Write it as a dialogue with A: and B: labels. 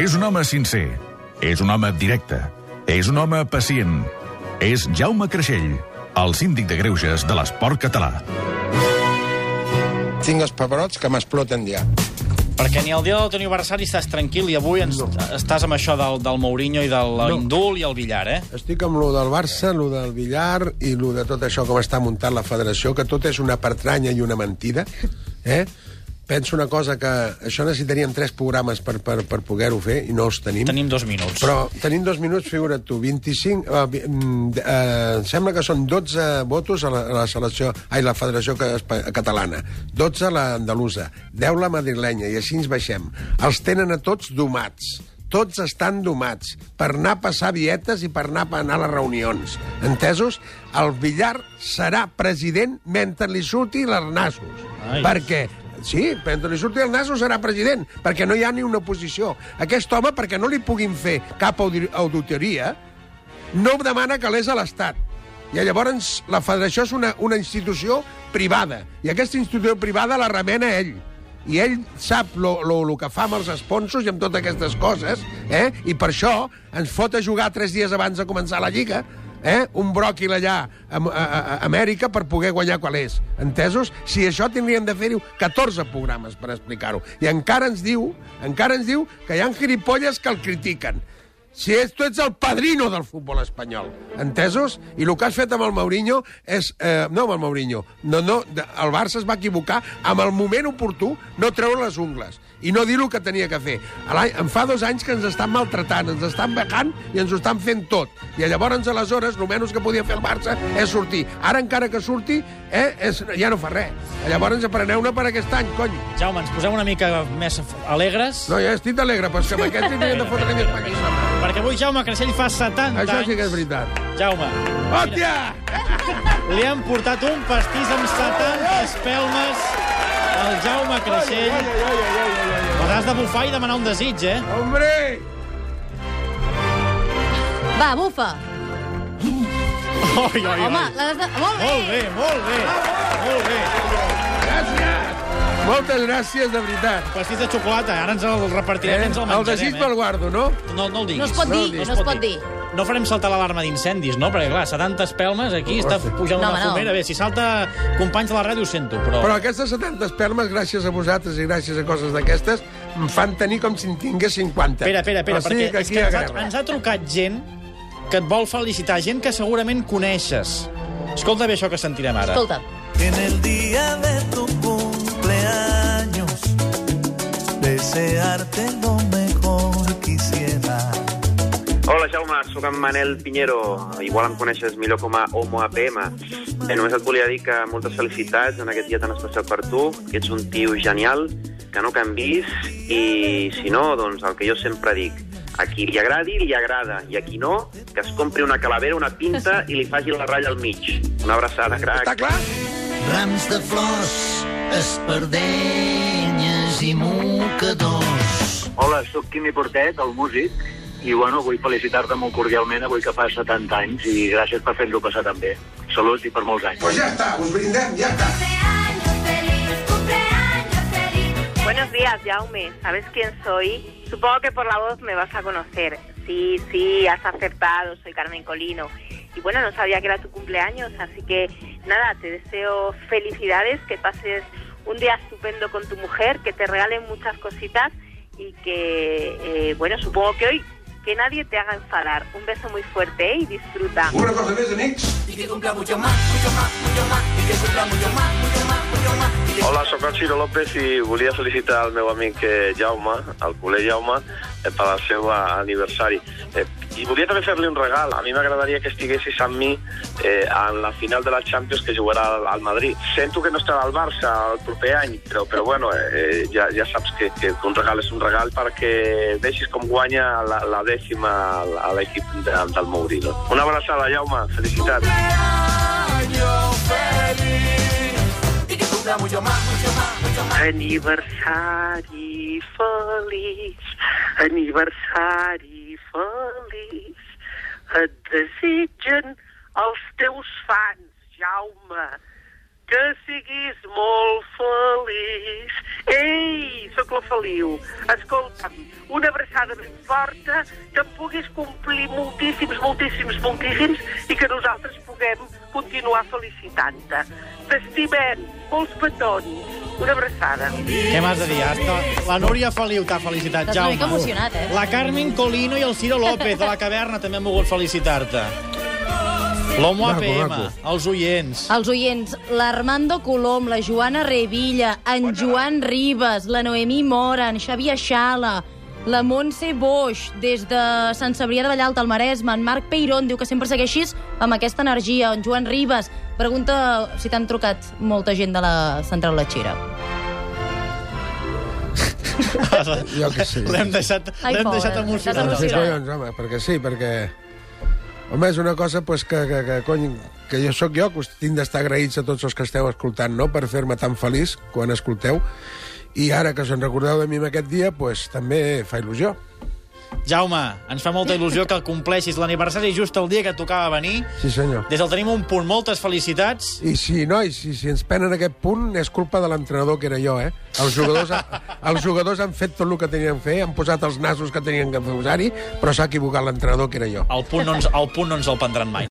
A: És un home sincer. És un home directe. És un home pacient. És Jaume Creixell, el síndic de greuges de l'esport català.
B: Tinc els pebrots que m'exploten ja.
C: Perquè ni el dia del teu aniversari estàs tranquil i avui ens, estàs amb això del, del Mourinho i del
B: No.
C: Indul i el Villar, eh?
B: Estic amb lo del Barça, lo del Villar i lo de tot això com està muntat la federació, que tot és una pertranya i una mentida. Eh? Penso una cosa, que això necessitaríem tres programes per, per, per poder-ho fer i no els tenim.
C: Tenim dos minuts.
B: Però tenim dos minuts, figura't tu, 25... Eh, mm, eh, em sembla que són 12 votos a la, a la selecció... Ai, la Federació Catalana, 12 a la andalusa, 10 la madrilenya, i així ens baixem. Els tenen a tots domats. Tots estan domats per anar a passar dietes i per anar a anar a les reunions. Entesos? El Villar serà president mentre li surti les nassos.
C: Ai.
B: Perquè Sí, mentre li surti el naso serà president, perquè no hi ha ni una oposició. Aquest home, perquè no li puguin fer cap audi auditoria, no demana que l'és a l'Estat. I llavors la federació és una, una institució privada, i aquesta institució privada la remena ell. I ell sap lo, lo, que fa amb els sponsors i amb totes aquestes coses, eh? i per això ens fot a jugar tres dies abans de començar la Lliga, eh? un bròquil allà a, a, a Amèrica per poder guanyar qual és. Entesos? Si això tindríem de fer-ho 14 programes per explicar-ho. I encara ens diu, encara ens diu que hi ha gilipolles que el critiquen. Si és, tu ets el padrino del futbol espanyol, entesos? I el que has fet amb el Mourinho és... Eh, no amb el Mourinho, no, no, el Barça es va equivocar amb el moment oportú no treure les ungles i no dir el que tenia que fer. Em fa dos anys que ens estan maltratant, ens estan becant i ens ho estan fent tot. I llavors, aleshores, el menys que podia fer el Barça és sortir. Ara, encara que surti, eh, és, ja no fa res. Llavors, apreneu-ne per aquest any, cony.
C: Jaume, ens posem una mica més alegres,
B: No, ja estic alegre, però és que amb aquest tindríem de fotre més paquís.
C: Perquè avui Jaume Creixell fa 70
B: Això
C: anys.
B: sí que és veritat.
C: Jaume,
B: Hòstia!
C: li han portat un pastís amb 70 espelmes al Jaume Creixell. L'has de bufar i demanar un desig, eh?
B: Hombre!
D: Va, bufa.
C: Oi, oi, oi.
D: Home, l'has de... Molt bé.
C: Molt bé, molt bé, molt bé.
B: Gràcies! Moltes gràcies, de veritat.
C: Pastís de xocolata, ara ens el repartirem i ens el
B: el
C: menjarem,
B: desig
C: eh?
B: me'l guardo, no?
C: No, no el diguis.
D: No es pot
B: No,
D: dir,
B: no
D: no es pot dir.
C: No farem saltar l'alarma d'incendis, no? Perquè, clar, 70 espelmes aquí, està pujant
D: No,
C: una
D: no.
C: fumera. Bé, si salta companys de la ràdio ho sento, però...
B: Però aquestes 70 espermes, gràcies a vosaltres i gràcies a coses d'aquestes, em fan tenir com si en tingués 50.
C: Espera, espera, espera,
B: O sigui
C: perquè és
B: aquí
C: que ens ha, ens ha trucat gent que et vol felicitar, gent que segurament coneixes. Escolta bé això que sentirem ara.
D: Escolta.
E: En el día de tu desearte lo mejor quisiera.
F: Hola, Jaume, sóc en Manel Pinheiro. Igual em coneixes millor com a Homo APM. Bé, només et volia dir que moltes felicitats en aquest dia tan especial per tu, que ets un tio genial, que no canvis, i si no, doncs el que jo sempre dic, a qui li agradi, li agrada, i a qui no, que es compri una calavera, una pinta i li faci la ratlla al mig. Una abraçada, crac.
B: Està clar?
E: Rams de flors, espardenyes i mocadors.
G: Hola, sóc Quimi Portet, el músic, i bueno, vull felicitar-te molt cordialment avui que fa 70 anys i gràcies per fer-lo passar tan bé. Salut i per molts anys.
B: Pues ja està, us brindem, ja està.
H: Buenos días, Jaume. ¿Sabes quién soy? Supongo que por la voz me vas a conocer. Sí, sí, has acertado. Soy Carmen Colino. Y bueno, no sabía que era tu cumpleaños, así que nada, te deseo felicidades, que pases un día estupendo con tu mujer, que te regalen muchas cositas y que, eh, bueno, supongo que hoy que nadie te haga enfadar. Un beso muy fuerte ¿eh? y disfruta.
B: Una cosa més, amics.
I: Hola, sóc el Ciro López i volia felicitar el meu amic eh, Jaume, el culer Jaume, per al seu eh, aniversari. Eh, I volia també fer-li un regal. A mi m'agradaria que estiguessis amb mi eh, en la final de la Champions que jugarà al, al Madrid. Sento que no estarà al Barça el proper any, però, però bueno, eh, ja, ja saps que, que un regal és un regal perquè deixis com guanya la, la dècima a- l'equip de, del Mourinho. Una abraçada, Jaume. Felicitats.
F: Aniversari feliç, aniversari feliç. Et desitgen els teus fans, Jaume, que siguis molt feliç. Ei, sóc
J: oncle Feliu. Escolta'm, una abraçada ben forta, que em puguis complir moltíssims, moltíssims, moltíssims i que nosaltres puguem continuar felicitant-te. T'estimem, molts petons. Una abraçada.
C: Què m'has de dir? Hasta la Núria Feliu t'ha felicitat,
D: Estàs una
C: Jaume.
D: mica emocionat, eh?
C: La Carmen Colino i el Ciro López de la caverna també han volgut felicitar-te. L'Homo APM, els oients.
D: Els oients, l'Armando Colom, la Joana Revilla, en Joan Ribes, la Noemí Mora, en Xavier Xala, la Montse Boix, des de Sant Cebrià de Vallalta, al Maresme, en Marc Peirón, diu que sempre segueixis amb aquesta energia. En Joan Ribes pregunta si t'han trucat molta gent de la central Letxera.
B: Jo que sé.
C: L'hem deixat,
D: Ai,
C: deixat emocionat.
B: Sí, collons, home, perquè sí, perquè... Home, és una cosa pues, que, que, que, cony, que jo sóc jo, que us tinc d'estar agraïts a tots els que esteu escoltant, no?, per fer-me tan feliç quan escolteu. I ara que us en recordeu de mi en aquest dia, pues, també fa il·lusió.
C: Jaume, ens fa molta il·lusió que compleixis l'aniversari just el dia que tocava venir.
B: Sí, senyor.
C: Des del Tenim un punt, moltes felicitats.
B: I si, nois, si, si ens penen aquest punt, és culpa de l'entrenador que era jo, eh? Els jugadors, els jugadors han fet tot el que tenien a fer, han posat els nasos que tenien que posar-hi, però s'ha equivocat l'entrenador que era jo.
C: El punt no ens, el punt no ens el prendran mai.